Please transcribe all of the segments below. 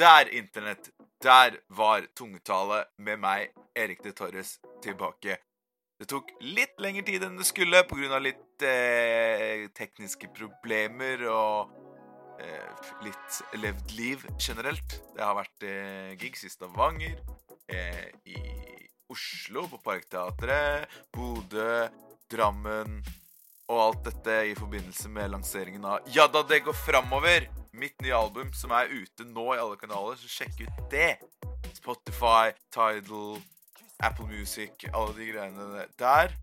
Der, Internett, der var tungetale med meg, Erik de Torres, tilbake. Det tok litt lengre tid enn det skulle pga. litt eh, tekniske problemer og eh, litt levd liv generelt. Det har vært eh, gigs i Stavanger, eh, i Oslo, på Parkteatret, Bodø, Drammen og alt dette i forbindelse med lanseringen av Ja da, det går framover! Mitt nye album som er ute nå i alle kanaler, så sjekk ut det! Spotify, Tidal, Apple Music, alle de greiene der.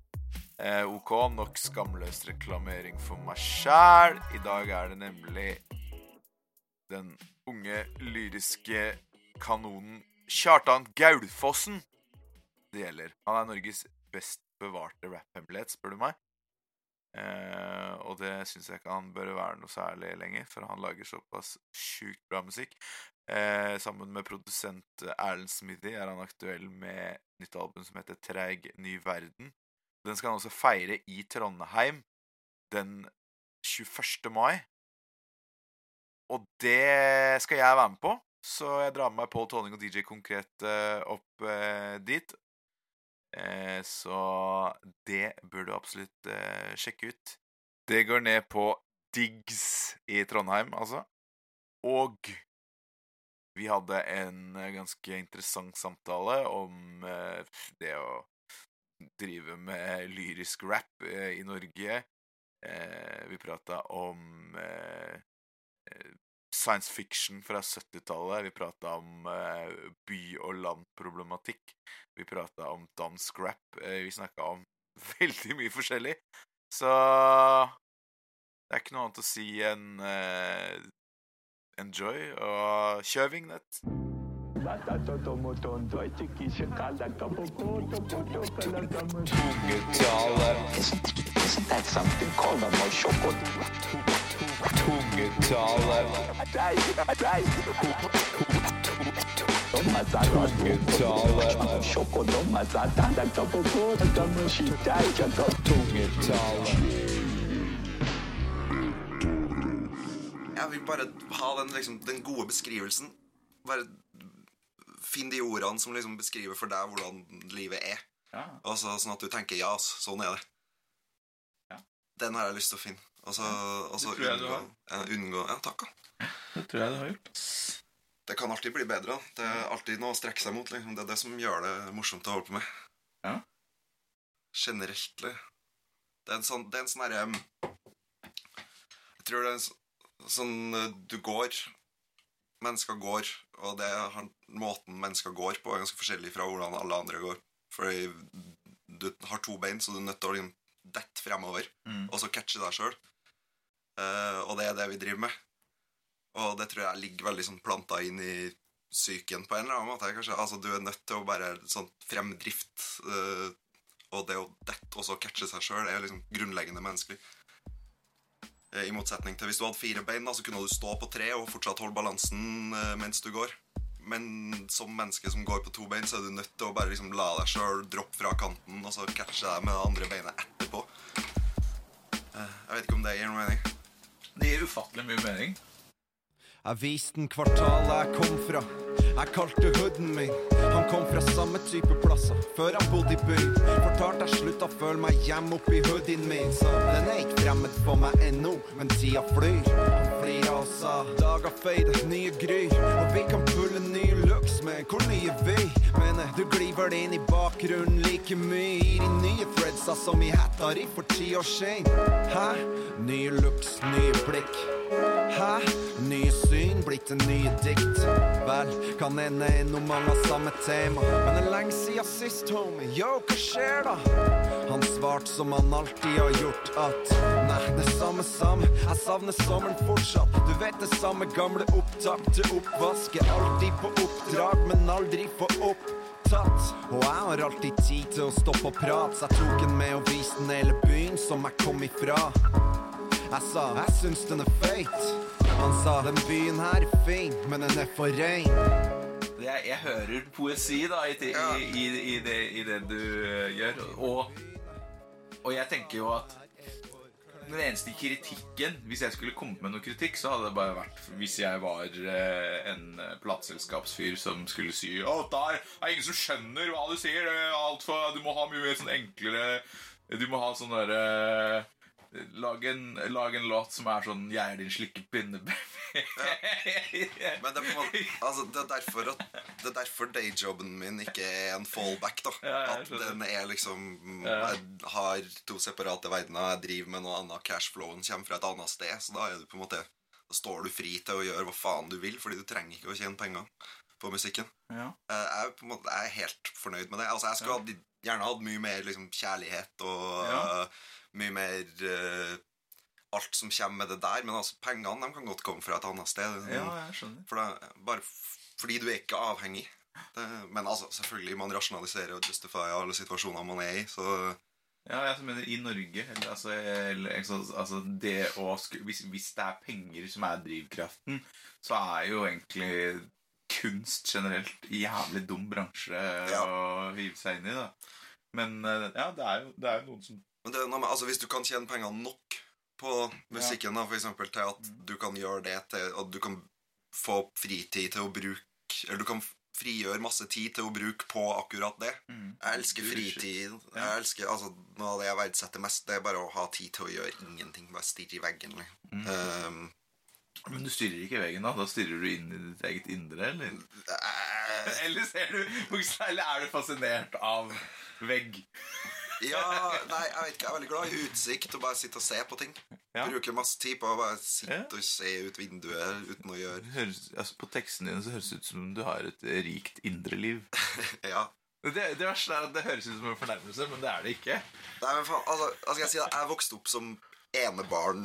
Eh, OK, nok skamløs reklamering for meg sjæl. I dag er det nemlig den unge lyriske kanonen Kjartan Gaulfossen det gjelder. Han er Norges best bevarte rapphemmelighet, spør du meg. Eh, og det syns jeg ikke han bør være noe særlig lenger, for han lager såpass sjukt bra musikk. Eh, sammen med produsent Erlend Smithy er han aktuell med nytt album som heter Treig ny verden. Den skal han også feire i Trondheim den 21. mai. Og det skal jeg være med på, så jeg drar med meg Pål Tonning og DJ Konkret eh, opp eh, dit. Eh, så det bør du absolutt eh, sjekke ut. Det går ned på Diggs i Trondheim, altså. Og vi hadde en eh, ganske interessant samtale om det å drive med lyrisk rap i Norge. Vi prata om science fiction fra 70-tallet. Vi prata om by- og landproblematikk. Vi prata om dansk rap. vi snakka om veldig mye forskjellig. Så det er ikke noe annet å si enn enjoy og kjør vignett. Isn't Jeg vil bare ha den, liksom, den gode beskrivelsen. Bare Finn de ordene som liksom beskriver for deg hvordan livet er. Ja. Så, sånn at du tenker ja, sånn er det. Ja. Den har jeg lyst til å finne. Og så, unngå, ja, unngå Ja, takk. da. Det tror jeg du har gjort. Det kan alltid bli bedre. da. Det er alltid noe å strekke seg mot. Liksom. Det er det som gjør det morsomt å holde på med. Ja. Generelt. det. Det er en sånn, det er en sånn herre Jeg tror det er en sånn, sånn eh, Du går Mennesker går, og det er måten mennesker går på, er ganske forskjellig fra hvordan alle andre går. Fordi du har to bein, så du er nødt til å liksom dette fremover, Mm. og så catche deg sjøl. og det er det vi driver med. Og det tror jeg ligger veldig sånn planta inn i psyken på en eller annen måte. kanskje. Altså, Du er nødt til å bare sånn fremdrift Uh, Og det å dette og så catche seg sjøl er liksom grunnleggende menneskelig. Eh, I motsetning til hvis du hadde fire bein, da, så kunne du stå på tre og fortsatt holde balansen eh, mens du går. Men som menneske som går på to bein, så er du nødt til å bare liksom la deg sjøl droppe fra kanten og så catche deg med det andre beinet etterpå. Jeg vet ikke om det gir noe mening. Det gir ufattelig mye mening. Jeg viste den kvartalet jeg kom fra. Jeg kalte hooden min. Han kom fra samme type plasser før han bodde i byen. Fortalte jeg slutta føle meg hjemme oppi hoodien min. Så den er ikke fremmed for meg ennå, men tida flyr. Flira og sa dager feider, nye gry. Og vi kan pulle nye looks, men hvor nye vi? Men eh, du glir vel inn i bakgrunnen like mye i de nye threadsa som i hetta di for ti år siden. Hæ? Nye looks, nye blikk. Hæ? Nye syn, blitt en nye dikt. Vel, kan hende ennå mange har samme tema. Men det er lenge siden sist, homie. Yo, hva skjer da? Han svarte som han alltid har gjort, at nei, det samme samme. Jeg savner sommeren fortsatt. Du vet det samme gamle opptak til oppvask. Er alltid på oppdrag, men aldri på opptatt. Og jeg har alltid tid til å stoppe og prate, så jeg tok den med og viste den hele byen som jeg kom ifra. Jeg sa jeg syns den er feit. Han sa den byen her er fin, men den er for rein. Jeg, jeg hører poesi da i, i, i, i, det, i det du eh, gjør. Og, og jeg tenker jo at Den eneste kritikken Hvis jeg skulle kommet med noe kritikk, så hadde det bare vært hvis jeg var eh, en eh, plateselskapsfyr som skulle si Å, der er ingen som skjønner hva du sier. Det er alt for, du må ha mye mer sånn enklere Du må ha sånn derre Lag en, lag en låt som er sånn 'Jeg er din slikke pinne, ja. Men det er, måte, altså, det er derfor at Det er derfor dayjobben min ikke er en fallback. da Ja, At den er liksom Jeg har to separate verdener. Jeg driver med noe annet. Cashflowen kommer fra et annet sted. Så da er du på en måte Da står du fri til å gjøre hva faen du vil, fordi du trenger ikke å tjene penger på musikken. ja. Eh, Jeg på måte, jeg er helt fornøyd med det. Altså, jeg skulle Ja. gjerne hatt mye mer liksom, kjærlighet og Ja. Mye mer uh, alt som kommer med det der. Men altså, pengene de kan godt komme fra et annet sted. ja, jeg skjønner. For det, bare fordi du er ikke avhengig. Det, men altså, selvfølgelig, man rasjonaliserer og justifier alle situasjoner man er i. Så Ja, jeg mener i Norge eller, altså, eller, altså, det å hvis, hvis det er penger som er drivkraften, så er jo egentlig kunst generelt jævlig dum bransje Ja. å hive seg inn i. da Men eh, ja, det er jo, det er jo noen som men det, altså, hvis du kan tjene penger nok på musikken, da, for eksempel, til at du kan gjøre det til at du kan få fritid til å bruke Eller du kan frigjøre masse tid til å bruke på akkurat det. Jeg elsker fritid. Ja. Jeg elsker, altså, Noe av det jeg verdsetter mest, det er bare å ha tid til å gjøre ingenting. Bare stirre i veggen. Liksom. Um, Men du stirrer ikke i veggen, da? Da stirrer du inn i ditt eget indre, eller? Eller ser du Eller er du fascinert av vegg? Ja, nei, jeg vet ikke. Jeg er veldig glad i utsikt og bare sitte og se på ting. Ja. Bruker masse tid på å bare sitte og se ut vinduet uten å gjøre Høres, altså, på tekstene dine så høres det ut som du har et rikt indre liv. Ja. Det, det verste er at det høres ut som en fornærmelse, men det er det ikke. Nei, men faen, altså, hva skal jeg si da? Jeg vokste opp som enebarn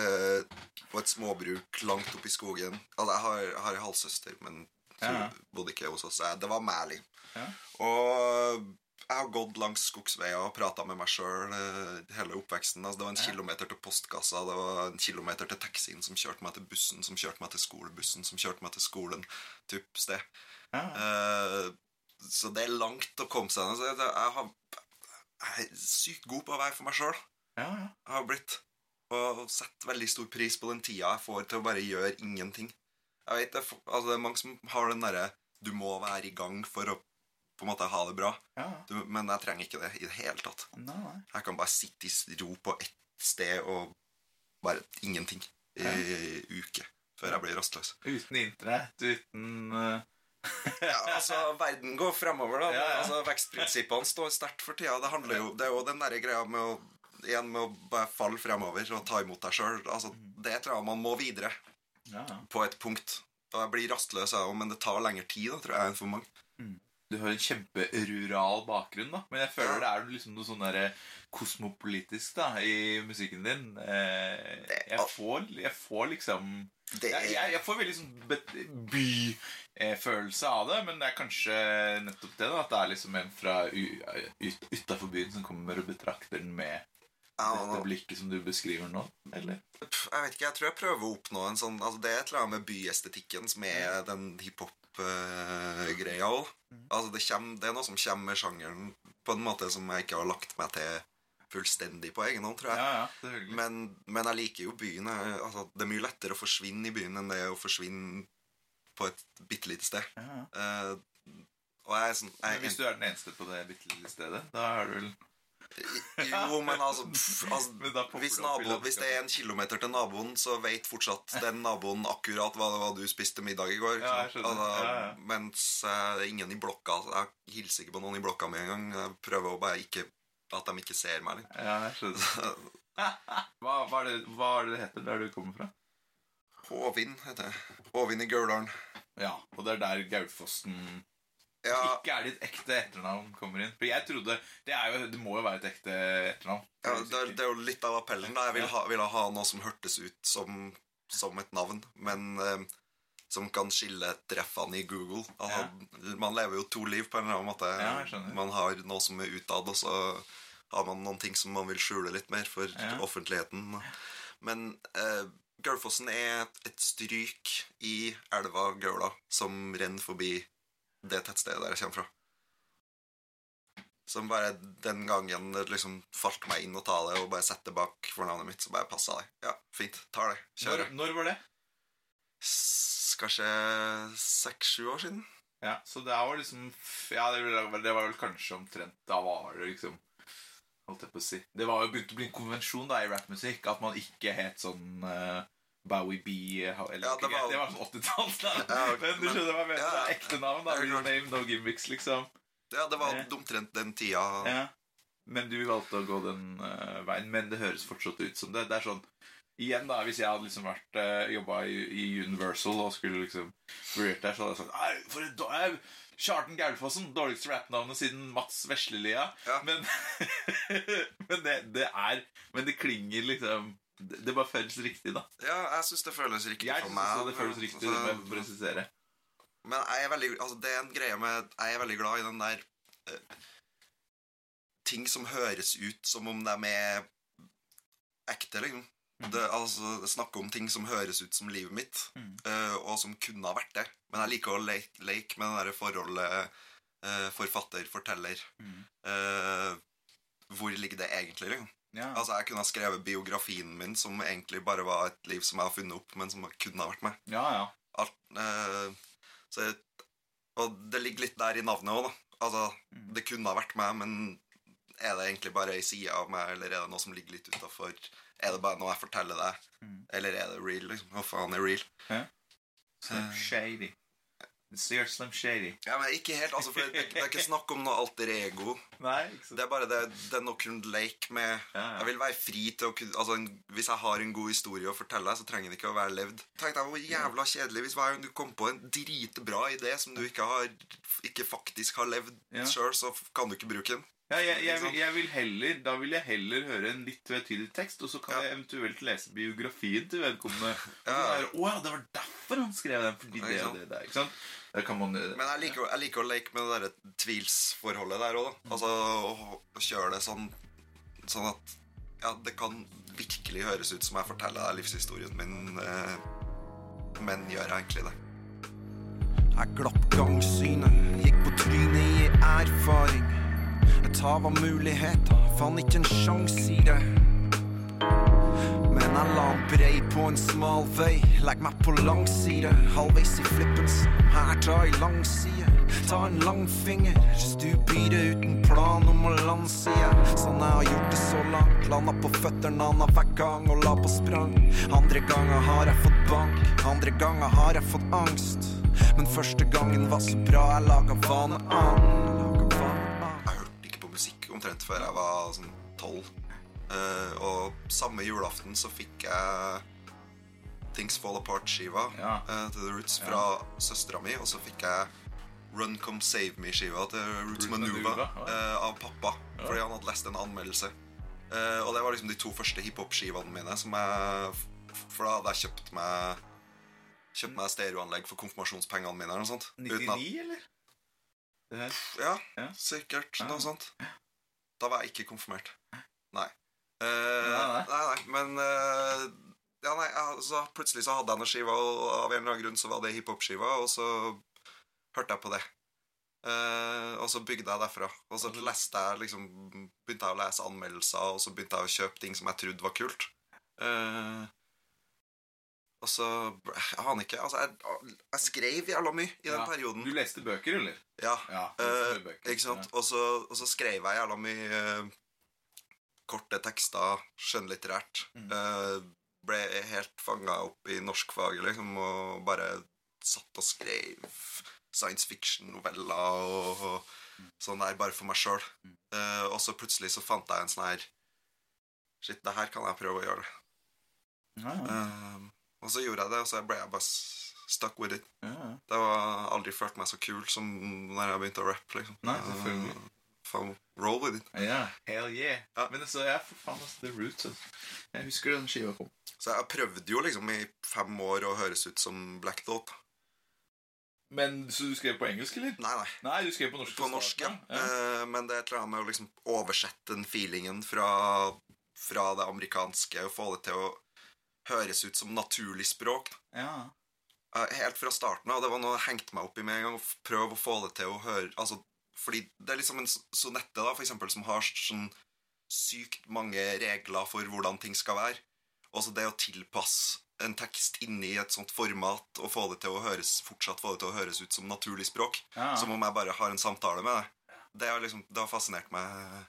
eh, på et småbruk langt oppe i skogen. Altså, jeg har, jeg har en halvsøster, men hun Ja. bodde ikke hos oss. Det var liksom. Ja. Og jeg har gått langs skogsveier og prata med meg sjøl hele oppveksten. Altså, det var en kilometer til postkassa, det var en kilometer til taxien som kjørte meg til bussen, som kjørte meg til skolebussen, som kjørte meg til skolen. Typ sted. Ja. Uh, så det er langt å komme seg ned. Jeg, jeg, har, jeg er sykt god på å være for meg sjøl. Ja, ja. Jeg har blitt. Og setter veldig stor pris på den tida jeg får til å bare gjøre ingenting. Jeg vet, det, altså, det er mange som har den derre Du må være i gang for å på en måte ha det bra. ja. Du, men jeg trenger ikke det i det hele tatt. Nei, nei. Jeg kan bare sitte i ro på ett sted og bare ingenting i uke før jeg blir rastløs. Uten internett, uten eh, Ja, altså, verden går fremover, da. Ja, ja. Altså, Vekstprinsippene står sterkt for tida. Det, handler jo, det er jo den derre greia med å Igjen med å bare falle fremover og ta imot deg sjøl. Altså, det tror jeg man må videre ja, ja. på et punkt. Og jeg blir rastløs, jeg òg, men det tar lengre tid, da, tror jeg, enn for mange. Du har en kjemperural bakgrunn, da. Men jeg føler det er liksom noe sånn der kosmopolitisk da i musikken din. Eh, jeg, får, jeg får liksom jeg, jeg, får veldig sånn byfølelse av det, men det er kanskje nettopp det. da At det er liksom en fra ut, utafor byen som kommer og betrakter den med dette blikket som du beskriver nå. Eller? Jeg vet ikke, jeg tror jeg prøver å oppnå en sånn altså, Det er et eller annet med byestetikken som er den hiphop-greia òg. Altså, det, kommer- det er noe som kommer med sjangeren på en måte som jeg ikke har lagt meg til fullstendig på egen hånd, tror jeg. Ja, ja. Men, men jeg liker jo byen. Jeg, altså, det er mye lettere å forsvinne i byen enn det å forsvinne på et bitte lite sted. Ja, og jeg sånn jeg, hvis du er den eneste på det bitte lille stedet, da er du vel Jo, men altså, pff, altså Men hvis, det nabo, hvis det er en kilometer til naboen, så vet fortsatt den naboen akkurat hva det var du spiste middag i går. Ja. Altså, Ja, ja. Mens er ingen i blokka. Altså, jeg hilser ikke på noen i blokka mi engang. Jeg prøver å bare ikke at de ikke ser meg. Liksom. Ja, jeg. Hva, hva, er det, hva er det det heter der du kommer fra? Håvin heter det. Håvin i Gauldalen. Ja, og det er der Gaufossen Ja, ikke er ditt ekte etternavn kommer inn. For jeg trodde Det, jo, det må jo være et ekte etternavn. ja det, det er jo litt av appellen. Da. Jeg vil ha, vil ha noe som hørtes ut som, som et navn, men eh, som kan skille treffene i Google. Altså, Man lever jo to liv på en eller annen måte. Man har noe som er utad, og så har man noen ting som man vil skjule litt mer for offentligheten. Men eh, Gaufossen er et stryk i elva Gaula som renner forbi det tettstedet der jeg kommer fra. Som bare den gangen det liksom falt meg inn å ta det, og bare sette bak fornavnet mitt, så bare passa det. Ja, fint. Tar det. Når, Kjører. når var det? S- Kanskje seks-sju år siden? Ja, Så det var liksom Ja, det var, det var vel kanskje omtrent Da var det liksom Holdt jeg på å si Det var jo begynt å bli en konvensjon da i rappmusikk at man ikke het sånn eh, Bowie B eller, Ja, det var- det var sånn 80-tall. Ja, okay, men du skjønner hva jeg mener? ja, det er ekte navn. da Real name, no gimmicks, liksom. Ja, det var Ja. omtrent den tida. Ja. Men du valgte å gå den uh, veien. Men det høres fortsatt ut som det. Det er sånn Igjen, da, hvis jeg hadde liksom vært uh, jobba i, i Universal og skulle liksom vurdert der, så hadde jeg sagt Nei, for et då- eh, Kjartan Gaulfossen, dårligste rappnavnet siden Mats Veslelia. Ja. Men, men det, det er Men det klinger liksom Det, det bare føles riktig, da. Ja, jeg syns det føles riktig Jeg for meg. også det føles riktig, det må jeg presisere. Men jeg er veldig Altså, det er en greie med Jeg er veldig glad i den der uh, Ting som høres ut som om de er ekte, liksom. Mhm. Det, altså, snakke om ting som høres ut som livet mitt, eh, og som kunne ha vært det. Men jeg liker å leke, leke med det der forholdet uh, forfatter-forteller. Eh, hvor ligger det egentlig, liksom? Ja. Altså, Jeg kunne ha skrevet biografien min, som egentlig bare var et liv som jeg har funnet opp, men som kunne ha vært meg. ja, ja. Alt, eh, så og det ligger litt der i navnet òg, da. Altså, Mm. det kunne ha vært meg, men er det egentlig bare ei side av meg, eller er det noe som ligger litt utafor? Er det bare noe jeg forteller deg, Mm. eller er det real? liksom? Hva faen er real? Så Shady. You're Slim Shady. Ja, men Ikke helt, altså, for det, det er ikke snakk om noe alter ego. Nei? Det er bare det, det er å kunne leke med Ja, ja. Jeg vil være fri til å kunne altså, Hvis jeg har en god historie å fortelle så trenger den ikke å være levd. Tenk deg hvor jævla kjedelig hvis hver gang du kom på en dritbra idé som du ikke har Ikke faktisk har levd Ja. sjøl, så kan du ikke bruke den. Ja, jeg, jeg, jeg vil heller, Da vil jeg heller høre en litt tvetydig tekst, og så kan Ja. jeg eventuelt lese biografien til vedkommende. Ja. er det, Å ja, det var derfor han skrev den! Fordi Ja, det og det der. ikke sant? Man Men jeg liker, jeg liker å leke med det der tvilsforholdet der òg, da. Altså å, å kjøre det sånn Sånn at Ja, det kan virkelig høres ut som jeg forteller deg livshistorien min, eh, men gjør jeg egentlig det? Jeg glapp gangsynet, gikk på trynet i erfaring. Et hav av muligheter, fann ikke en sjanse i det. Men jeg la en brei på en smal vei, legg meg på langside. Halvveis i flippens, her tar ei langside. Ta en langfinger, stup i det uten plan om å jeg. Sånn jeg har gjort det så langt. Landa på føttene annenhver gang og la på sprang. Andre ganger har jeg fått bank, andre ganger har jeg fått angst. Men første gangen var så bra, jeg laga vane omtrent før jeg var sånn tolv. Eh, og samme julaften så fikk jeg Things Fall Apart-skiva Ja. eh, til The Roots fra søstera mi. Og så fikk jeg Run Come Save Me-skiva til Roots Roots Manuva eh, av pappa. Fordi han hadde lest en anmeldelse. Eh, og det var liksom de to første hiphop-skivene mine som jeg For da hadde jeg kjøpt meg Kjøpt meg stereoanlegg for konfirmasjonspengene mine. eller noe sånt. Uten at- 99, eller? Ja, Ja. sikkert. Ja. Noe sånt. Da var jeg ikke konfirmert. Nei. Uh, Nei, nei, nei. men uh, ja, nei, altså, Plutselig så hadde jeg noen skiver, og av en eller annen grunn så var det hiphop-skiva, og så hørte jeg på det. Uh, og så bygde jeg derfra. Og så leste jeg liksom begynte jeg å lese anmeldelser, og så begynte jeg å kjøpe ting som jeg trodde var kult. Eh, og så Jeg aner ikke. Altså, jeg, jeg skrev jævla mye i den Ja. perioden. Du leste bøker, eller? Ja. Ja. Bøker. ikke sant? Og så, og så skrev jeg jævla mye uh, korte tekster, skjønnlitterært. Mm. Uh, ble helt fanga opp i norskfaget, liksom, og bare satt og skrev science fiction-noveller og, og sånn der, bare for meg sjøl. Mm. og så plutselig så fant jeg en sånn her Shit, det her kan jeg prøve å gjøre. Ja, ja. Og så gjorde jeg det, og så ble jeg bare stuck with it. ja. Det har aldri følt meg så kul som når jeg begynte å rappe. Liksom. Nei, selvfølgelig. Eh, faen, roll with it. Ja, hell yeah. Ja. Men så er for faen altså, The Roots. Altså. Jeg husker den skiva kom. Så jeg prøvde jo liksom i fem år å høres ut som Black Thought. Men Så du skrev på engelsk, eller? Nei, nei. Nei, du skrev på norsk. På norsk, ja. ja. Eh, Men det er et eller annet med å liksom oversette den feelingen fra, fra det amerikanske og få det til å høres ut som naturlig språk. ja. Eh, Helt fra starten av. Det var noe jeg hengte meg opp i med en gang. Prøv å få det til å høre Altså Fordi det er liksom en sonette da, for eksempel, som har sånn sykt mange regler for hvordan ting skal være. Også det å tilpasse en tekst inni et sånt format og få det til å høres, fortsatt få det til å høres ut som naturlig språk. Ja. Som om jeg bare har en samtale med deg. Det har, liksom, det har fascinert meg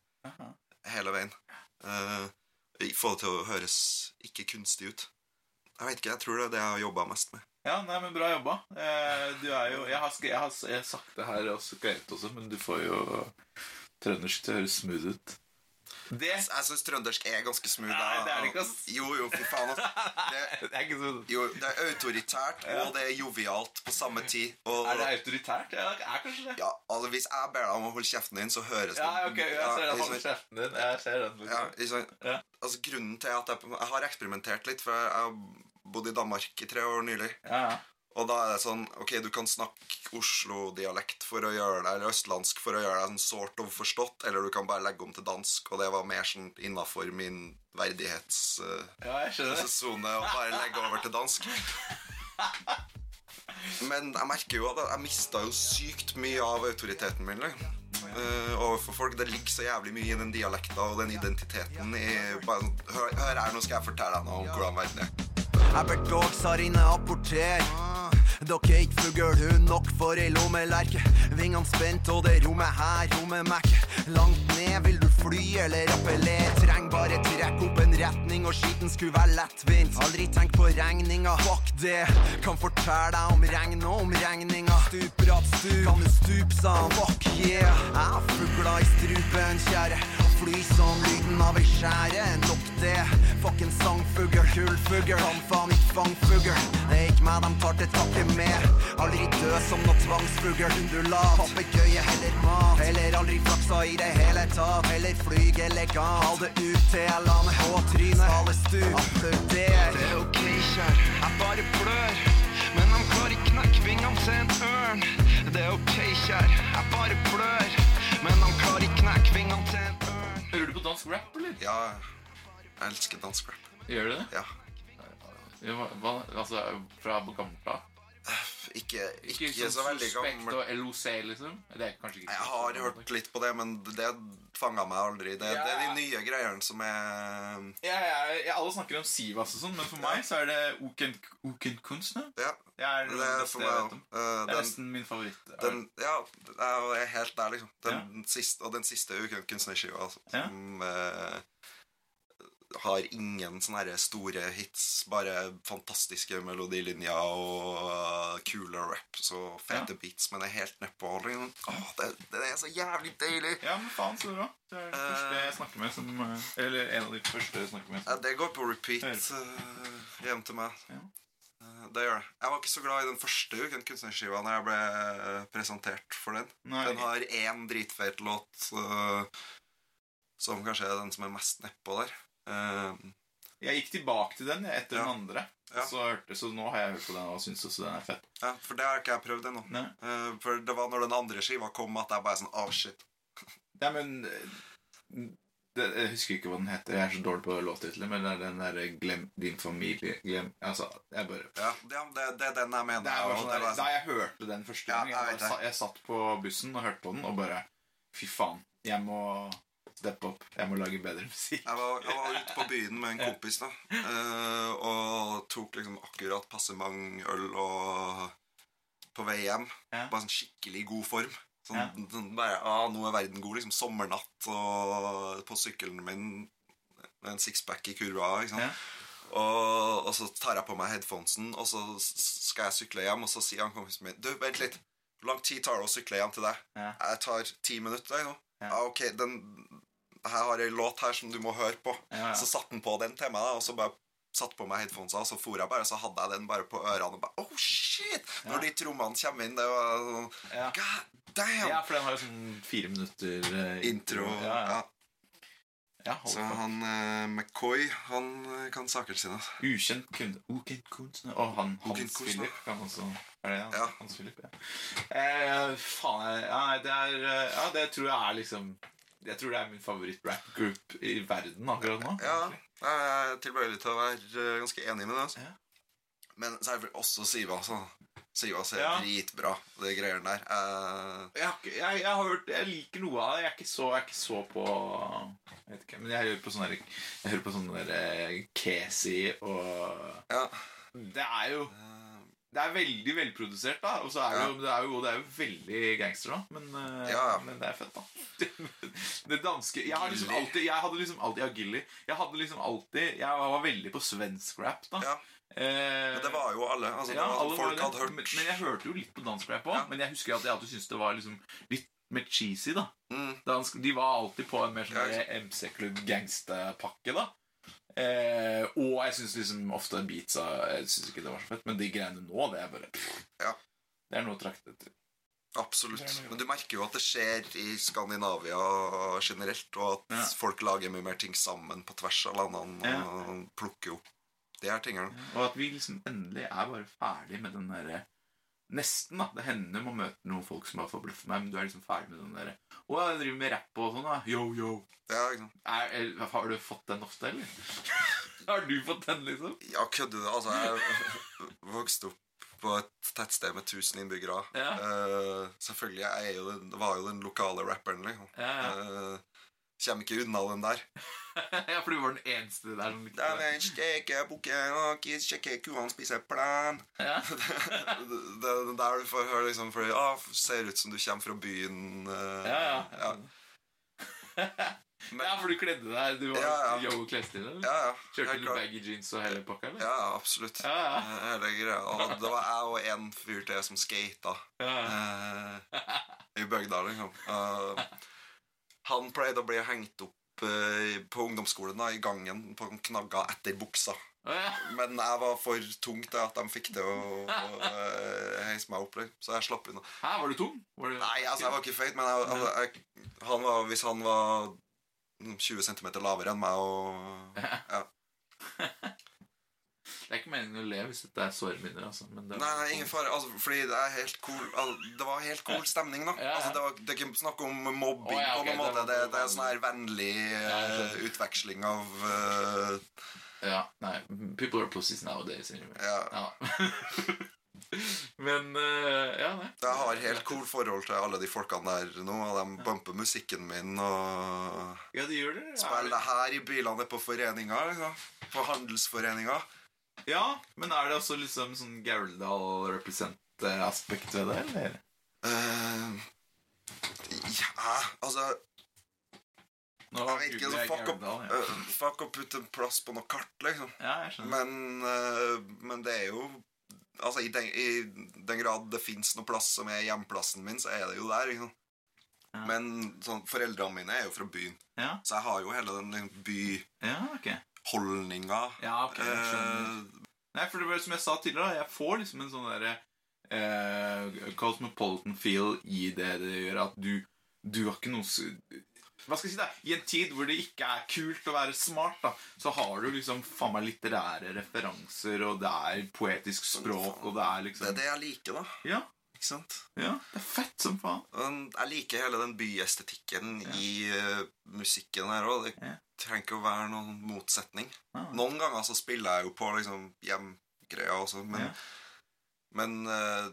hele veien. Eh, få det til å høres ikke kunstig ut. Jeg vet ikke, jeg tror det er det jeg har jobba mest med. Ja, nei, men bra jobba. Eh, du er jo jeg har, jeg har sagt det her og skrevet også, men du får jo trøndersk til å høres smooth ut. Det Jeg, syns trøndersk er ganske smooth. Nei, det er det ikke, ass. Jo, jo, fy faen. Det, Det er ikke så jo, det er autoritært, og det er jovialt på samme tid. Og, Er det autoritært? Ja, det er kanskje det. ja, altså, hvis jeg ber deg om å holde kjeften din, så høres det Ja, ok, jeg ser den. ikke Hold sant? kjeften din. Jeg ser den. Ja, Liksom. Ja. Altså, grunnen til at jeg, jeg har eksperimentert litt, for jeg har bodd i Danmark i tre år nylig. Ja, ja. Og da er det sånn Ok, du kan snakke Oslo-dialekt for å gjøre deg Eller østlandsk for å gjøre deg sånn sort of forstått, eller du kan bare legge om til dansk, og det var mer sånn innafor min verdighetssone ja, skjønner det. å bare legge over til dansk. Men jeg merker jo at jeg mista jo sykt mye av autoriteten min. Eh, overfor folk. Det ligger så jævlig mye i den dialekta og den identiteten i bare, sånn, hør, hør her, nå skal jeg fortelle deg noe om hvordan verden er. Jeg ber dagsarine apporter. Dere er ikke fuglehund nok for ei lommelerke. Vingene spent, og det rommet her rommer Mac. Langt ned, vil du fly eller appellere? Treng bare trekke opp en retning, og skitten skulle være lettvint. Aldri tenk på regninga, fuck det. Kan fortelle deg om regn og om regninga. Stupbratt stup, kan du stupe han, Fuck yeah. Jeg har fugler i strupen, kjære. Fly som lyden av ei skjære. Nok det. Fucking sangfugl, kullfugl. Kan faen ikke fangfugl. Det er ikke meg de tar til takke med. Aldri død som noe tvangsfugl. Undulat. Papegøye heller mat. Heller aldri flaksa i det hele tatt. Heller flyg elegant. Hal det ut til jeg lander på trynet. Alle du, Applauder. Det er ok, kjær. Jeg bare blør. Men de klarer ikke knekke vingene til en ørn. Det er ok, kjær. Jeg bare blør. Men de klarer ikke knekke vingene til en ørn. Hører du på dansk rap, eller? Ja, jeg elsker dansk rap. Gjør du det? Ja. Ja, hva, altså, fra gammelt av? Ikke, ikke, Ikke så sånn veldig Suspekt gammel. og LOC, liksom? Det er kanskje ikke Jeg har hørt litt på det, men det fanga meg aldri. Det, det er de nye greiene som er Ja, ja, ja, alle snakker om Sivas og sånn, men for meg så er det Oken, Oken Kunstner. Ja, Det er det det beste for jeg om. Det er nesten min favoritt. den, ja, jeg er helt der, liksom. Den siste, og den siste uken kunstnerskiva altså, Ja. som eh, har ingen sånne store hits, bare fantastiske melodilinjer og kule rap. Så fete beats, men det er helt nedpå. Oh, det, det er så jævlig deilig! Ja, men faen, så bra. Det er det Eh. første jeg snakker med som eh, Eller en av de første jeg snakker med. Ja, Som, det går på repeat eh, hjem til meg. Ja. Eh, det gjør det. Jeg var ikke så glad i den første uken kunstnerskiva når jeg ble eh, presentert for den. Nei. Den har én dritfeit låt eh, som kanskje er den som er mest nedpå der. Eh, jeg gikk tilbake til den etter Ja. den andre. Ja. Så, hørte, så nå har jeg hørt på den og syns også den er fett. ja, for det har ikke jeg prøvd ennå. Eh, for det var når den andre skiva kom at jeg bare sånn Oh, shit. Ja, men det, Jeg husker ikke hva den heter. Jeg er så dårlig på låttitler. Men det er den derre 'Glem din familie'. Glem Altså, jeg bare Ja, det, det, det er den jeg mener. Er bare sånn var da sånn, jeg hørte den første Ja, gang, jeg jeg, sa- jeg satt på bussen og hørte på den og bare Fy faen, jeg må steppe opp. Jeg må lage bedre musikk. Jeg var, jeg var ute på byen med en kompis da eh, og tok liksom akkurat passe mange øl og på vei hjem. Bare sånn skikkelig god form. Sånn, Ja. sånn bare, ah, Nå er verden god. liksom Sommernatt og på sykkelen min med en sixpack i kurva. ikke sant? Ja. Og, og så tar jeg på meg headphonesen, og så skal jeg sykle hjem, og så sier han kompisen min Du, vent litt. Hvor lang tid tar det å sykle hjem til deg? Ja. Jeg tar ti minutter. Ja. Ah, ok, den, jeg har ei låt her som du må høre på. Ja, ja. Så satte han på den til meg, og så bare satte på meg headphonesa, og så for jeg bare, så hadde jeg den bare på ørene, og bare Oh, shit! Når de trommene kommer inn, det var sånn Ja. God damn! Ja, for den har jo sånn fire minutter eh, Intro. Ja, Ja, ja. ja Så på. han eh, McCoy, han eh, kan sakene sine. Ukjent kunde. Ukjent kunstner. Og han Hans. Philip kan også Er det han? Ja. Hans Philip, ja. Eh, faen, ja, det er eh, Ja, det tror jeg er liksom Jeg tror det er min favoritt-rap-group i verden akkurat nå. Ja, jeg er tilbøyelig til å være eh, ganske enig med det. Altså. Ja. Men så er det også Siva. Så. Siva ser Ja. dritbra, de greiene der. Uh... Jeg, har ikke- jeg, jeg har hørt Jeg liker noe av det. Jeg er ikke så, jeg er ikke så på Jeg vet ikke, men jeg hører på sånne, Jeg hører på sånne der eh, Casey og ja. Det er jo Det er veldig velprodusert, da. Og så er det, jo, det, er jo, det er jo veldig gangster, da. Men, eh, Ja, men det er fett, da. det danske Jeg har liksom alltid Jeg hadde liksom alltid Ja, Gilly. Jeg hadde liksom alltid Jeg var veldig på svensk rap, da. ja. Eh, Men det var jo alle. Altså, ja, var, alle folk hadde hørt Men, men jeg hørte jo litt på dansk rap òg. Men jeg husker at jeg alltid syntes det var liksom litt mer cheesy, da. mm, Dansk, de var alltid på en mer sånn Ja, MC-klubb gangsterpakke, da. Eh, og jeg syns liksom ofte beatsa Jeg syns ikke det var så fett, men de greiene nå, det er bare Ja. Det er noe å trakte etter. Absolutt. Men du merker jo at det skjer i Skandinavia generelt, og at Ja. folk lager mye mer ting sammen på tvers av landene Ja. og plukker opp de her tingene. Og at vi liksom endelig er bare ferdig med den derre Nesten, da. Det hender man møter noen folk som har forbløffet meg, men du er liksom ferdig med den derre Å, jeg driver med rapp og sånn, da. Yo, yo. Ja, liksom. Er, er, har du fått den ofte, eller? har du fått den, liksom? ja kødder du? Altså, jeg vokste opp på et tettsted med 1000 innbyggere. Ja. Uh, selvfølgelig, jeg jo den, var jo den lokale rapperen, liksom. Ja, ja. Eh, kommer ikke unna den der. ja, for du var den eneste der som likte Den det. er stekebukken og kids sjekker kuene spiser plen. Ja. det, det, det der du får høre liksom For ja, ser ut som du kommer fra byen. Uh, Ja, ja. ja. Men- ja, for du kledde deg. Du var Ja, ja. yo-klesstil, ja, ja. Kjørte du baggy jeans og hele pakka, eller? Ja, absolutt. Ja, ja. Eh, Hele greia. Og det var jeg og en fyr til som skata Ja, ja. Uh, i bygda, liksom. Eh, han pleide å bli hengt opp eh, på ungdomsskolen da, i gangen på knagger etter buksa. Men jeg var for tung til at de fikk til å, å eh, heise meg opp, så jeg slapp unna. Hæ, var du tung? Var du... Nei, altså, jeg var ikke feit, men jeg, altså, jeg, han var, hvis han var 20 cm lavere enn meg og ja. Det er ikke meningen å le hvis dette er såre minner, altså. Men det Nei, ingen fare. Altså, fordi det er helt cool altså, Det var helt cool stemning, da. Ja, ja. Altså, det, var, det er ikke snakk om mobbing oh, ja, okay. på noen det måte. Det, det er sånn her vennlig Ja, skjønner. utveksling av uh... Ja, nei. People are pussies nowadays. Anyway. Ja. Ja. Men uh, Ja, nei. Jeg har helt cool forhold til alle de folkene der nå, og de bumper musikken min og Ja, de gjør det. spiller det her i bilene på foreninga, liksom. På handelsforeninga. Ja, men er det også liksom sånn Gauldal represent-aspekt ved det, eller? Uh, ja, altså Nå Jeg vet ikke, altså, fuck, opp, ja. uh, fuck å putte en plass på noe kart, liksom. ja, jeg skjønner. Men, uh, men det er jo Altså, i den, i den grad det fins noe plass som er hjemplassen min, så er det jo der. Liksom. Ja. Men sånn, foreldrene mine er jo fra byen, Ja, så jeg har jo hele den by... ja, ok. Byholdninga. Ja, ok. Eh, Nei, for det var som jeg sa tidligere, jeg får liksom en sånn derre eh, cosmopolitan feel i det det gjør, at du Du har ikke noe Hva skal jeg si, da? I en tid hvor det ikke er kult å være smart, da, så har du liksom faen meg litterære referanser, og det er poetisk språk, og det er det liksom er det jeg liker, da. Ja, Ikke sant? ja, det er fett som faen. Jeg liker hele den byestetikken i uh, musikken her òg. Det Ja. trenger ikke å være noen motsetning. Ah. Noen ganger så spiller jeg jo på liksom hjemgreier også, men, Ja. men uh,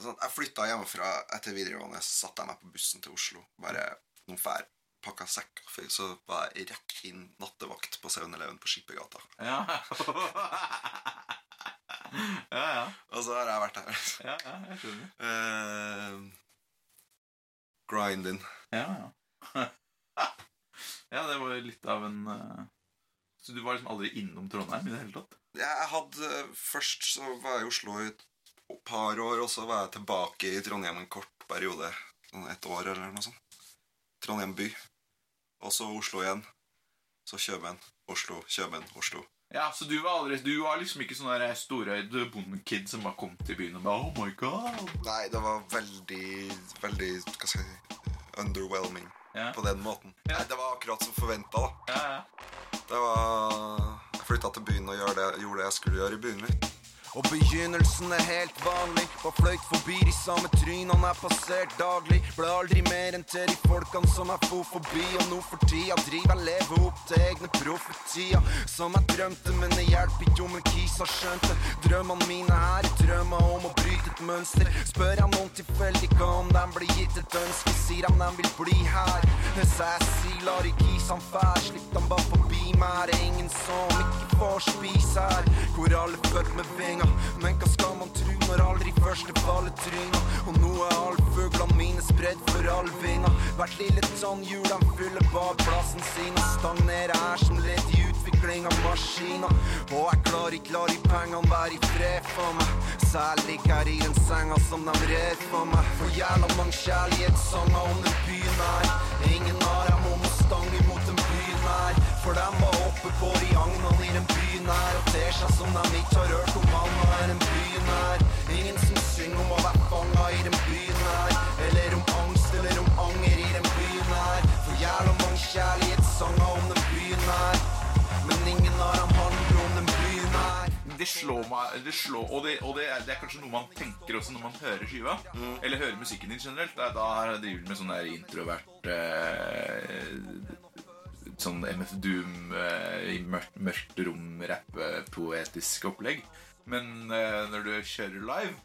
sånn, Jeg flytta hjemmefra etter videregående, så satte jeg meg på bussen til Oslo. Bare noen fær, pakka sekk, så var jeg rett inn nattevakt på 7-Eleven på Skippergata. Ja. ja, ja. Og så har jeg vært her. Ja, ja, jeg skjønner. Uh, grinding. Ja, ja. ja, det var jo litt av en uh... Så du var liksom aldri innom Trondheim i det hele tatt? Jeg hadde Først så var jeg i Oslo i et par år, og så var jeg tilbake i Trondheim en kort periode. Sånn et år eller noe sånt. Trondheim by. Og så Oslo igjen. Så Kjøben. Oslo, Kjøben, Oslo. Ja, så du var aldri Du var liksom ikke sånn storøyd bondekid som bare kom til byen og bare Oh my god. Nei, det var veldig, veldig Hva skal jeg si Underwhelming Ja. på den måten. Ja. Nei, det var akkurat som forventa, da. Ja, ja. Det var Jeg flytta til byen og gjorde det, gjorde det jeg skulle gjøre i byen. Litt. Og begynnelsen er helt vanlig. Var fløyt forbi de samme trynene jeg passert daglig. Ble aldri mer enn til de folkene som jeg for forbi. Og nå for tida driver jeg lever opp til egne profetier. Som jeg drømte, men det hjelper ikke om en kis har skjønt det. Drømmene mine her er drømmer om å bryte et mønster. Spør jeg noen tilfeldig hva om de blir gitt et ønske, sier de de vil bli her. Hvis jeg sier lar ikke kisene fær, slipp dem bare forbi meg. Er ingen som ikke får spise her. Hvor alle født med vinger. Men hva skal man tru når aldri første faller tryna? Og nå er alle fuglene mine spredd for all vinga. Hvert lille tannhjul de fyller bak plassen sin og stagnerer her som ledd i utvikling av maskiner. Og jeg klarer ikke la de pengene være i fred for meg. Særlig her i den senga som de red for meg. For jævla mange kjærlighetssanger om den byen her. Ingen av dem om å stange imot her. For dem var oppe på de agnene i den byen her og ter seg som dem ikke har hørt om annet enn den byen her. Ingen som synger om å være fanga i den byen her. Eller om angst eller om anger i den byen her. For jævla mange kjærlighetssanger om den byen her. Men ingen av dem handler om den byen her. Det slår meg det slår, Og, det, og det, er, det er kanskje noe man tenker også når man hører skiva. Eller hører musikken din generelt. Da, da driver du med sånn der introvert eh, Sånn MF Doom eh, i mørkt, mørkt rom, rappe, poetisk opplegg. Men eh, når du kjører live,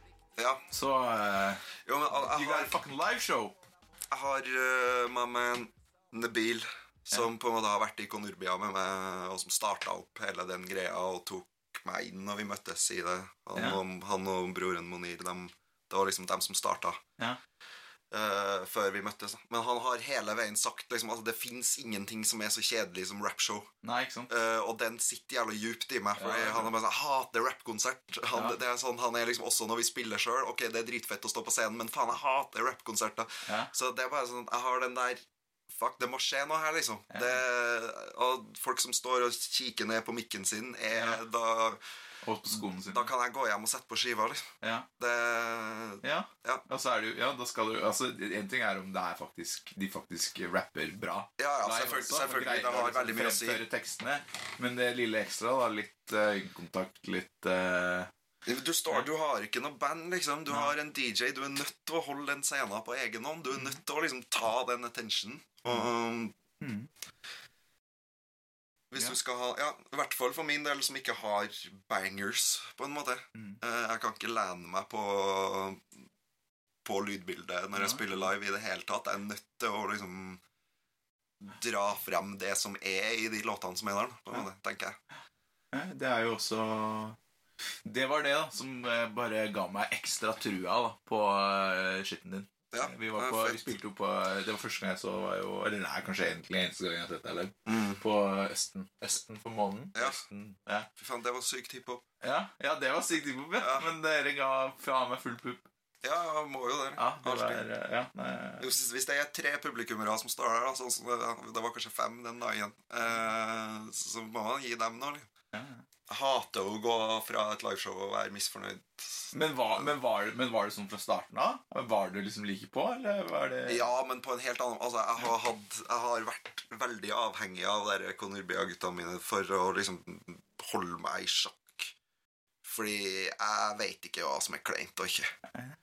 Ja. så eh, Jo, men jeg, You got a har, fucking liveshow! jeg har uh, med meg Nabil, som på en måte har vært i Konurbia med meg, og som starta opp hele den greia og tok meg inn når vi møttes i det. Han, Ja. og, han og broren Monir, de, det var liksom dem som starta. Ja. Eh, før vi møttes. da. Men han har hele veien sagt liksom, at det fins ingenting som er så kjedelig som rapshow. Nei, ikke sant? Uh, og den sitter jævlig djupt i meg. For Ja, ja, ja. Han er bare sånn, hater rappkonsert. Han, det er sånn, han er liksom også når vi spiller sjøl. Ok, det er dritfett å stå på scenen, men faen, jeg hater rappkonserter. Så det er bare sånn Jeg har den der Fuck, det må skje noe her, liksom. Det, og folk som står og kikker ned på mikken sin, er, da, Og på skoene sine. da kan jeg gå hjem og sette på skiva. Ja. Det Ja. Ja. Og så er det jo Ja, da skal du Altså, en ting er om det er faktisk de faktisk rapper bra. Ja, ja, selvfølgelig. også, selvfølgelig det har liksom veldig mye å si. tekstene. Men det lille ekstra, da, litt uh, øyekontakt, litt uh, Du, står, du har ikke noe band, liksom. Du Nei. har en DJ. Du er nødt til å holde den scenen på egen hånd. Du er nødt til å liksom ta den attentionen. Og Mm. Hvis Ja. du skal ha Ja, i hvert fall for min del, som ikke har bangers, på en måte. Mm. Eh, Jeg kan ikke lene meg på På lydbildet når jeg spiller live i det hele tatt. Jeg er nødt til å liksom dra frem det som er i de låtene som er der, på en Ja. måte, tenker jeg. Ja, Det er jo også Det var det da som eh, bare ga meg ekstra trua da, på uh, skitten din. Ja, vi, var er på, vi spilte jo på Det var første gang jeg så var jo, Eller er kanskje egentlig eneste gang jeg har sett deg live. Mm. På Østen. Østen for månen. Ja. Østen, ja. Fy faen, det var sykt hiphop. Ja, ja, det var sykt hiphop, ja. Ja. Men dere ga fra meg full pupp. Ja, må jo det. Ja, det var eh, ja, Hvis, hvis det er tre publikummere som står der, det, det var kanskje fem den dagen, eh, så må man gi dem noe. liksom. ja. Jeg hater å gå fra et liveshow og være misfornøyd. Men, var, men, var, men var det sånn fra starten av? Var du liksom like på, eller var det Ja, men på en helt annen Altså, jeg har, hatt, jeg har vært veldig avhengig av de konurbia gutta mine for å liksom holde meg i sjakk. Fordi jeg vet ikke hva som er kleint og ikke.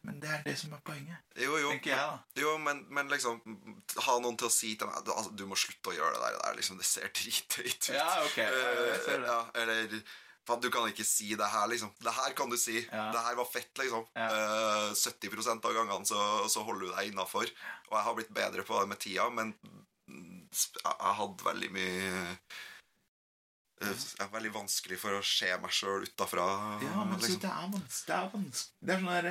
Men det er det som er poenget, Jo, jo. tenker jeg, da. Jo, men, men liksom Ha noen til å si til meg du, altså, du må slutte å gjøre det der. Liksom, det ser drittøyt ut. Ja, ok. Jeg ser Eh, det. ja, eller du kan ikke si det her, liksom. Det her kan du si. Ja. Det her var fett, liksom. Ja. Uh, 70 av gangene så, så holder du deg innafor. Og jeg har blitt bedre på det med tida, men jeg, jeg hadde veldig mye eh, er Veldig vanskelig for å se meg sjøl utafra. Ja, men så liksom. det er vanskelig. Det er. Det er sånn der,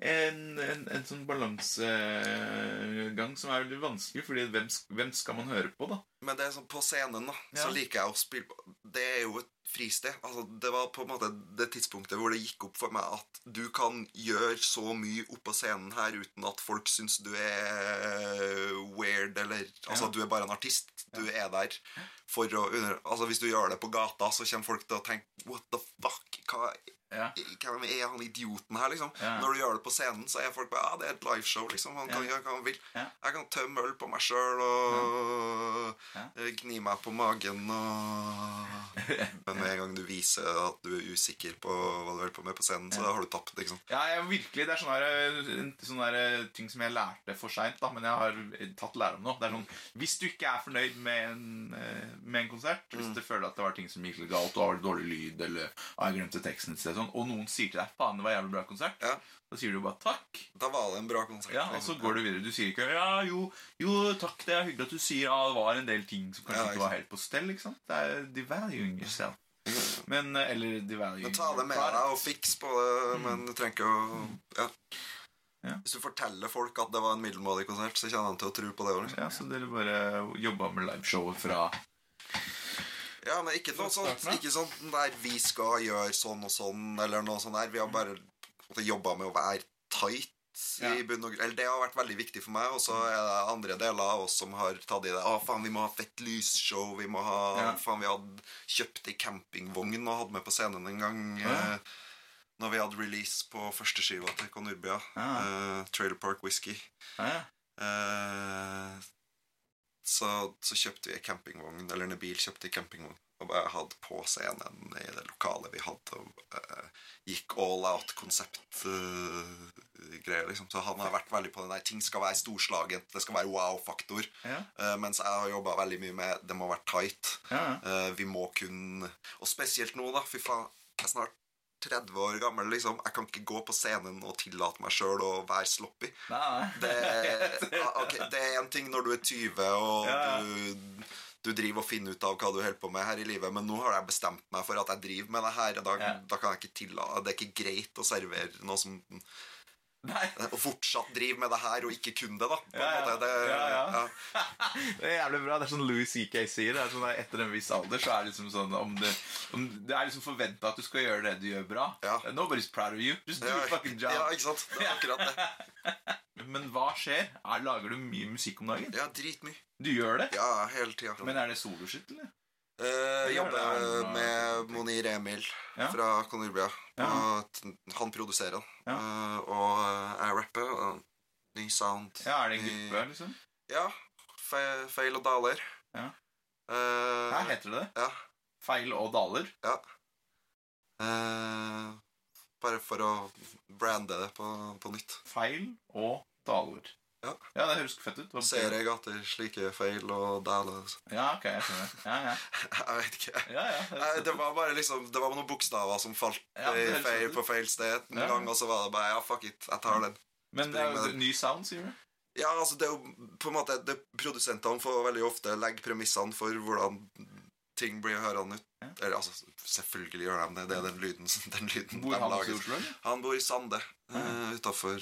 en, en, en sånn balansegang som er veldig vanskelig, fordi hvem, hvem skal man høre på, da? Men det er sånn på scenen, da, så liker jeg å spille på Det er jo et fristed. Altså, det var på en måte det tidspunktet hvor det gikk opp for meg at du kan gjøre så mye oppå scenen her uten at folk syns du er weird, eller Altså, Ja. du er bare en artist. Du er der for å under... Altså, hvis du gjør det på gata, så kommer folk til å tenke What the fuck? Hva Ja. hvem er han idioten her, liksom? Ja. Når du gjør det på scenen, så er folk bare Ja, det er et liveshow, liksom. Han kan Ja. gjøre hva han vil. Jeg kan tømme øl på meg sjøl og eh, gni meg på magen og Men med en gang du viser at du er usikker på hva du holder på med på scenen, så har du tapt. liksom. Ja, jeg, virkelig, Det er sånne, der, sånne der ting som jeg lærte for seint, men jeg har tatt lærdom nå. Det er sånn, Hvis du ikke er fornøyd med en, eh, med en konsert, hvis du føler at det var ting som gikk galt, og har dårlig lyd, eller ah, jeg glemte teksten et sted, sånn, og noen sier til deg 'faen, det var jævlig bra konsert', Ja. da sier du bare 'takk'. Da var det en bra konsert. Ja, Og så liksom. går du videre. Du sier ikke 'ja, jo, jo takk, det er hyggelig at du sier ja, det var en del ting som kanskje Ja, ikke var helt på stell'. ikke sant? Det er devaluing yourself. Men, eh, eller devaluing Men ta det med deg og fiks på det, men du trenger ikke å ja. Ja. Hvis du forteller folk at det var en middelmådig konsert, så kommer de til å tro på det. Liksom. Ja, så dere bare jobba med liveshowet fra Ja, men ikke noe sånt? Ikke sånn der vi skal gjøre sånn og sånn, eller noe sånt der. Vi har bare jobba med å være tight. Ja. I bunn og grunn. Eller det har vært veldig viktig for meg. Og så er det andre deler av oss som har tatt i det. Å, faen, vi må ha fett lysshow. Vi må ha Ja. Faen, vi hadde kjøpt ei campingvogn og hadde med på scenen en gang. Ja. Eh, når vi hadde release på førsteskiva til Konurbia. Ja. Eh, Trailer Park Whisky. ja. Eh, så, så kjøpte vi en campingvogn, eller en bil kjøpte en campingvogn, og hadde på scenen i det lokalet vi hadde, og uh, gikk all out konsept-greier, liksom. Så han har vært veldig på den der, ting skal være storslagent, det skal være wow-faktor, Ja. Uh, mens jeg har jobbet veldig mye med, det må være tight, Ja. Eh, vi må kunne, og spesielt nå da, fy faen, jeg snart 30 år gammel, liksom. Jeg kan ikke gå på scenen og tillate meg selv å være sloppy. Det, okay, det er en ting når du er 20 og Ja. du, du driver og finner ut av hva du holder på med her i livet, men nå har jeg bestemt meg for at jeg driver med det her. Da, Ja. da kan jeg ikke tillate Det er ikke greit å servere noe som Nei. Og fortsatt drive med det her og ikke kun det, da. Ja, ja. Det, Ja. Det er jævlig bra. Det er sånn Louis C.K. sier. Det er sånn Etter en viss alder så er det liksom sånn om det, om det er liksom forventa at du skal gjøre det du gjør bra. Ja. Nobody's proud of you. Just do Ja, fucking job. ja, ikke sant? Det er akkurat det. Men hva skjer? Er, lager du mye musikk om dagen? Ja, dritmye. Du gjør det? Ja, hele tiden. Men er det soloshit, eller? Eh, jobber med Monir Emil Ja. fra Konurbia. Ja. Han produserer den. Ja. Uh, og jeg rapper. Og ny sound. Ja, Er det en gruppe, liksom? Ja. Fe feil og daler. Ja. Uh, Her heter det det? ja. Feil og daler? ja. Uh, bare for å brande det på, på nytt. Feil og daler. Ja. ja, det høres fett ut. Hva jeg at det? er slike feil og dæler Ja, ok, jeg skjønner. Ja, ja. Jeg vet ikke. ja, ja det Nei, det var bare liksom Det var noen bokstaver som falt Ja, i feil, på feil sted en gang, og så var det bare Ja, fuck it, jeg tar den. Men det er jo ny sound, sier du? Ja, altså det er jo på en måte det, Produsentene får veldig ofte legge premissene for hvordan ting blir hørende ut. Ja. Eller altså, selvfølgelig gjør de det. Det er den lyden, den lyden Bor de han lager. Oslo. Han bor i Sande, uh, utafor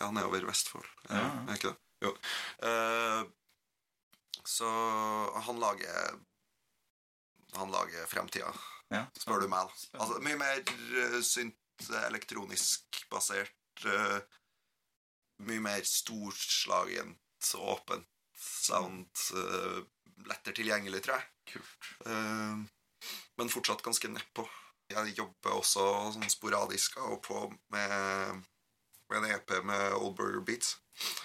Ja, nedover Vestfold. Ja, Ja. Er ikke det? Jo. Eh, så han lager Han lager fremtida, Ja, spør du meg. da. Altså, mye mer uh, synt elektronisk basert. eh, mye mer storslagent, åpent sound. eh, lettere tilgjengelig, tror jeg. Kult. Uh, men fortsatt ganske nedpå. Jeg jobber også sånn sporadisk av og på med, med en EP med Old Burger Beats.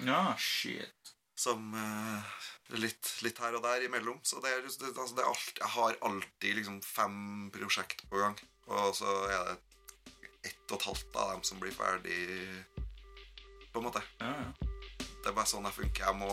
Ja, shit. Som uh, litt, litt her og der imellom. Så det er, det, altså det er alt, jeg har alltid liksom fem prosjekt på gang. Og så er det ett og et halvt av dem som blir ferdig, på en måte. Ja, ja. Det er bare sånn jeg funker. Jeg må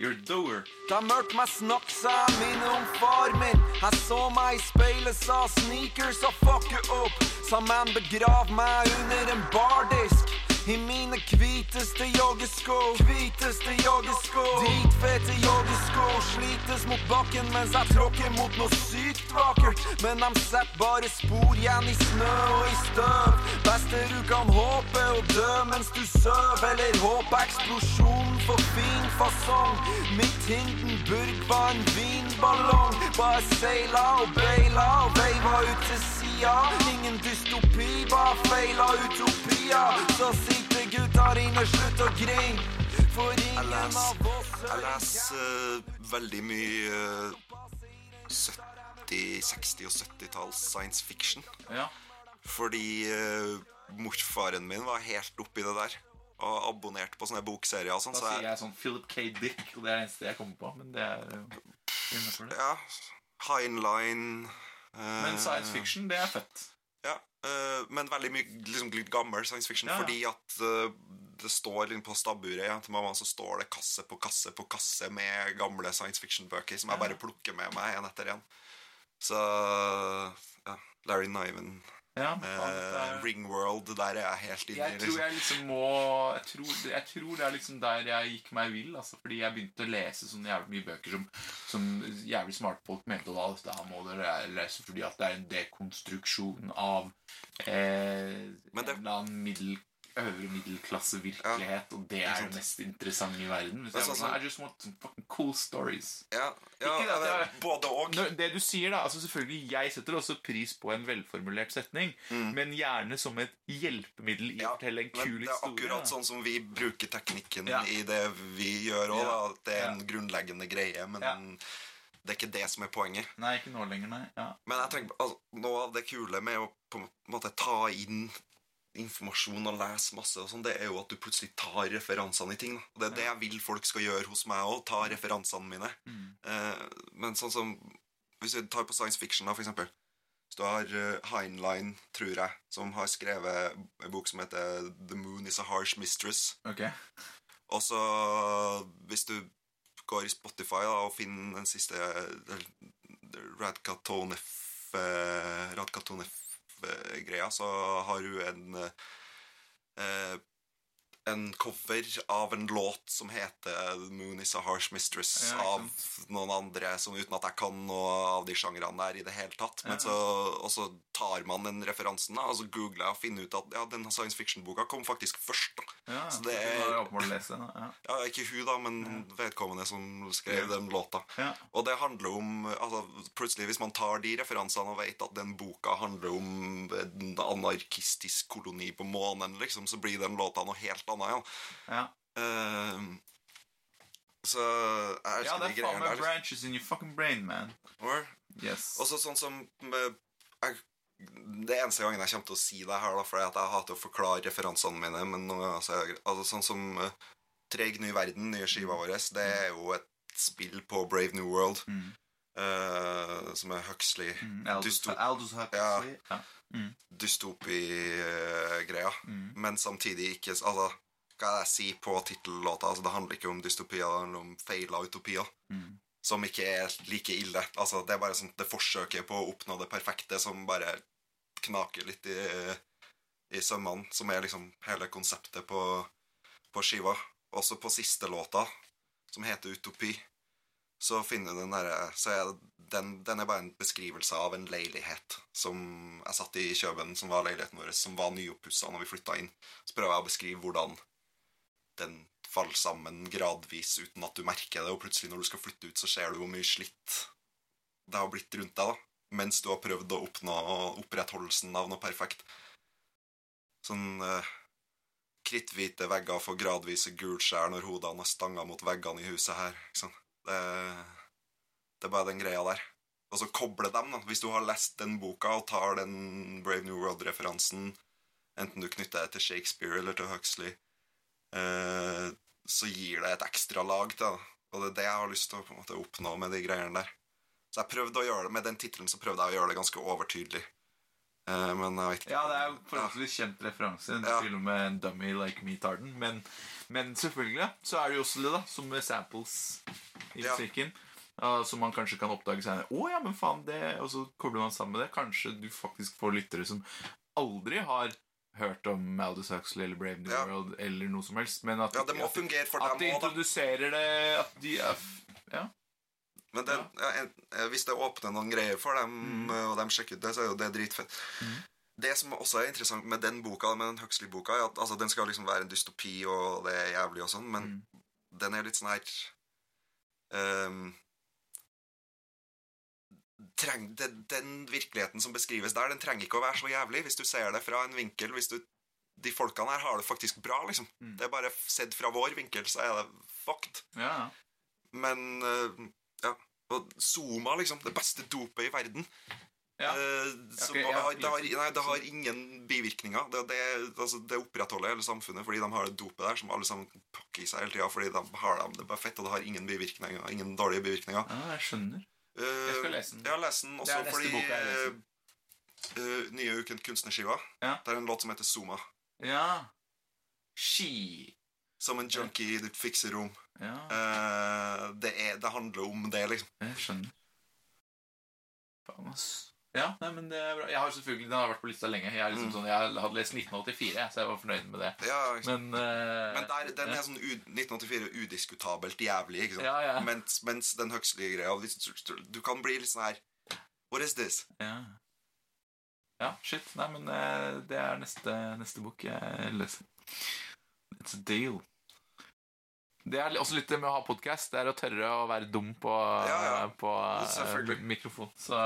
You're a doer. Mørkt meg snakk, sa jeg minne om far min. Jeg så meg i speilet, sa sneakers og fuck you up. Sa man begrav meg under en bardisk. I mine hviteste joggesko. Hviteste joggesko. Dritfete joggesko. Slites mot bakken mens jeg tråkker mot noe sykt. Men de setter bare spor igjen i snø og i støv. Beste du kan håpe å dø mens du søv. Eller håpe eksplosjonen får fin fasong. Mitt Hindenburg var en vinballong. Bare seila og beila og veiva ut til sida. Ingen dystopi, bare feila utopia. Så sitter gutter inne, slutt å grine. For ingen av oss Jeg leser uh, veldig mye uh, 70-, 60- og 70-talls science fiction. Ja. Fordi uh, morfaren min var helt oppi det der. Og abonnerte på sånne bokserier og sånn. Da Så sier jeg, sånn Philip K. Dick, og det er det eneste jeg kommer på. Men det er jo innenfor det. ja, Heinlein uh, Men science fiction, det er fett. Ja, uh, men veldig mye liksom, litt gammel science fiction, Ja, ja. fordi at eh, det står på stabburet ja, til mamma, så står det kasse på kasse på kasse med gamle science fiction-bøker som jeg bare plukker med meg en etter en. Så ja, Larry Niven, Ja, eh, Ringworld, der er jeg helt inne i. Jeg tror Liksom. jeg liksom må jeg tror, jeg tror det er liksom der jeg gikk meg vill. Altså, fordi jeg begynte å lese sånne jævlig mye bøker som, som jævlig smarte folk mente da dette her må dere lese fordi at det er en dekonstruksjon av eh, Men det- en eller annen middel, øvre middelklassevirkelighet, og det er det mest interessante i verden. Hvis jeg, sånn I just want some fucking cool stories. Ja, ja det jeg- både og. Det du sier da, altså selvfølgelig Jeg setter også pris på en velformulert setning, men gjerne som et hjelpemiddel i Mm. Ja, å fortelle en kul historie. det er akkurat sånn som vi bruker teknikken Ja. i det vi gjør òg. Ja. Det er Ja. en grunnleggende greie, men Ja. det er ikke det som er poenget. Nei, ikke nå lenger, nei. Ja. Men jeg tenker, altså, noe av det kule med å på en måte ta inn informasjon og lese masse, og sånn, det er jo at du plutselig tar referansene i ting. Da. Det er det jeg vil folk skal gjøre hos meg òg. Ta referansene mine. Mm. Eh, men sånn som Hvis vi tar på science fiction, da, for eksempel. Hvis du har uh, Heinlein, tror jeg, som har skrevet en bok som heter The Moon Is A Harsh Mistress. Okay. Og så, hvis du går i Spotify da, og finner den siste Radka Toneff eh, Radkatonef-greia, så har hun en eh, en cover av en låt som heter The Moon Is A Harsh Mistress Ja, av noen andre, som, uten at jeg kan noe av de sjangrene der i det hele tatt. Men Ja. så, og så tar man den referansen, da, og så googler jeg og finner ut at ja, den science fiction-boka kom faktisk først. da. Ja, Så det er- å lese. Ja. Ja, Ikke hun, da, men vedkommende som skrev den låta. Ja. Og det handler om altså, Plutselig, hvis man tar de referansene og vet at den boka handler om en anarkistisk koloni på månen, liksom, så blir den låta noe helt annet. Ja. Ja. Uh, så jeg ja, det er faen greiene meg der. branches in your fucking brain, man. Or- Yes. Og så sånn som med, jeg, Det eneste gangen jeg kommer til å si det her, da, at jeg hater å forklare referansene mine, men noen ganger så det altså, sånn som uh, Treg ny verden, nye skiva vår, det er jo et spill på Brave New World, Mm. Uh, som er Huxley Mm, Aldous, Dystop Aldous Huxley. Ja. dystopi-greia, Mm. men samtidig ikke Altså, er jeg si, på tittellåta? Altså, det handler ikke om dystopier, det handler om feila utopier. Mm. Som ikke er like ille. Altså, det er bare sånn det forsøket på å oppnå det perfekte som bare knaker litt i, i sømmene, som er liksom hele konseptet på, på skiva. Også på siste låta, som heter Utopi, så finner du den derre Så er den, den er bare en beskrivelse av en leilighet som jeg satt i Kjøben, som var leiligheten vår, som var nyoppussa når vi flytta inn. Så prøver jeg å beskrive hvordan den faller sammen gradvis uten at du merker det, og plutselig når du skal flytte ut, så ser du hvor mye slitt det har blitt rundt deg, da. Mens du har prøvd å oppnå opprettholdelsen av noe perfekt. Sånn eh, kritthvite vegger får gradvise gulskjær når hodene er stanga mot veggene i huset her. Ikke sant? Det, det er bare den greia der. Og så koble dem, da. Hvis du har lest den boka og tar den Brave New World-referansen, enten du knytter det til Shakespeare eller til Huxley, eh, så gir det et ekstra lag til det. Og det er det jeg har lyst til å på en måte, oppnå med de greiene der. Så jeg prøvde å gjøre det, Med den tittelen så prøvde jeg å gjøre det ganske overtydelig. Eh, men jeg vet ikke Ja, det er jo forholdsvis kjent referanse. Ja. Til og med en dummy like me tar den. Men, men selvfølgelig så er det jo også det, da, som med samples i Ja. musikken. ja, som man kanskje kan oppdage senere. Å ja, men faen, det Og så kobler man sammen med det. Kanskje du faktisk får lyttere som aldri har hørt om Aldous Huxley eller Brave New Ja. World eller noe som helst. Men at, Ja, det må at, fungere for at dem de da. introduserer det At de er Ja. Men det, ja, eh, hvis det åpner noen greier for dem, mm. og de sjekker ut det, så er jo det dritfett. Det som også er interessant med den boka, med den Huxley-boka, er at altså, den skal liksom være en dystopi, og det er jævlig og sånn, men den er litt sånn her ehm, treng, den, Den virkeligheten som beskrives der, den trenger ikke å være så jævlig hvis du ser det fra en vinkel. hvis du de folkene her har det faktisk bra, liksom. Det er bare sett fra vår vinkel, så er det fucked. ja. Men uh, ja. Og Zuma, liksom. Det beste dopet i verden. ja. Uh, som okay, ja, det, har, nei, det har ingen bivirkninger. Det, det, altså, det opprettholder hele samfunnet fordi de har det dopet der som alle sammen pakker i seg hele tida. Fordi de har dem, det er bare fett, og det har ingen bivirkninger. Ingen dårlige bivirkninger. ja, jeg skjønner. Eh, Jeg skal lese den. Ja, lest den også fordi jeg eh, nye Ukent kunstnerskiva. Ja. Det er en låt som heter Zuma. Ja. Ski. Som en junkie i ditt fikserom. Ja, Uh, det, er, det handler om det, liksom. jeg skjønner. Faen, ass. Ja, nei, men det er bra. Jeg har selvfølgelig, Den har vært på lista lenge. Jeg, er liksom sånn, jeg hadde lest 1984, så jeg var fornøyd med det. Ja? Men, uh, Men der, den er sånn u 1984 udiskutabelt jævlig, ikke sant? Ja, ja. Mens, mens den Huxley-greia hvis du- Du kan bli litt sånn her What is this? Ja. ja, shit. Nei, men uh, det er neste, neste bok jeg leser. It's a deal. Det er også litt det med å ha podkast. Det er å tørre å være dum på, Ja, ja. på uh, mikrofon. Så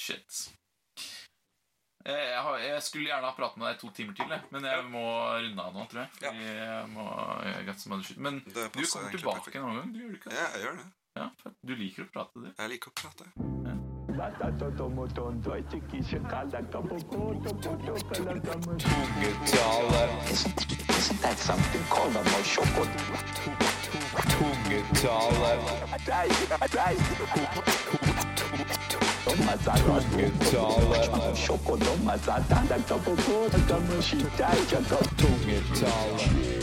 shit. Eh, Jeg, har, jeg skulle gjerne ha pratet med deg to timer til, men jeg må runde av nå, tror jeg. Fordi jeg må jeg. Men du kommer tilbake perfekt. en annen gang. Du gjør det ikke? Ja, jeg gjør det. Ja, fett. Du liker å prate, du. Jeg liker å prate. Ja. that doma zaten Tala Şoko doma zaten Tala Tala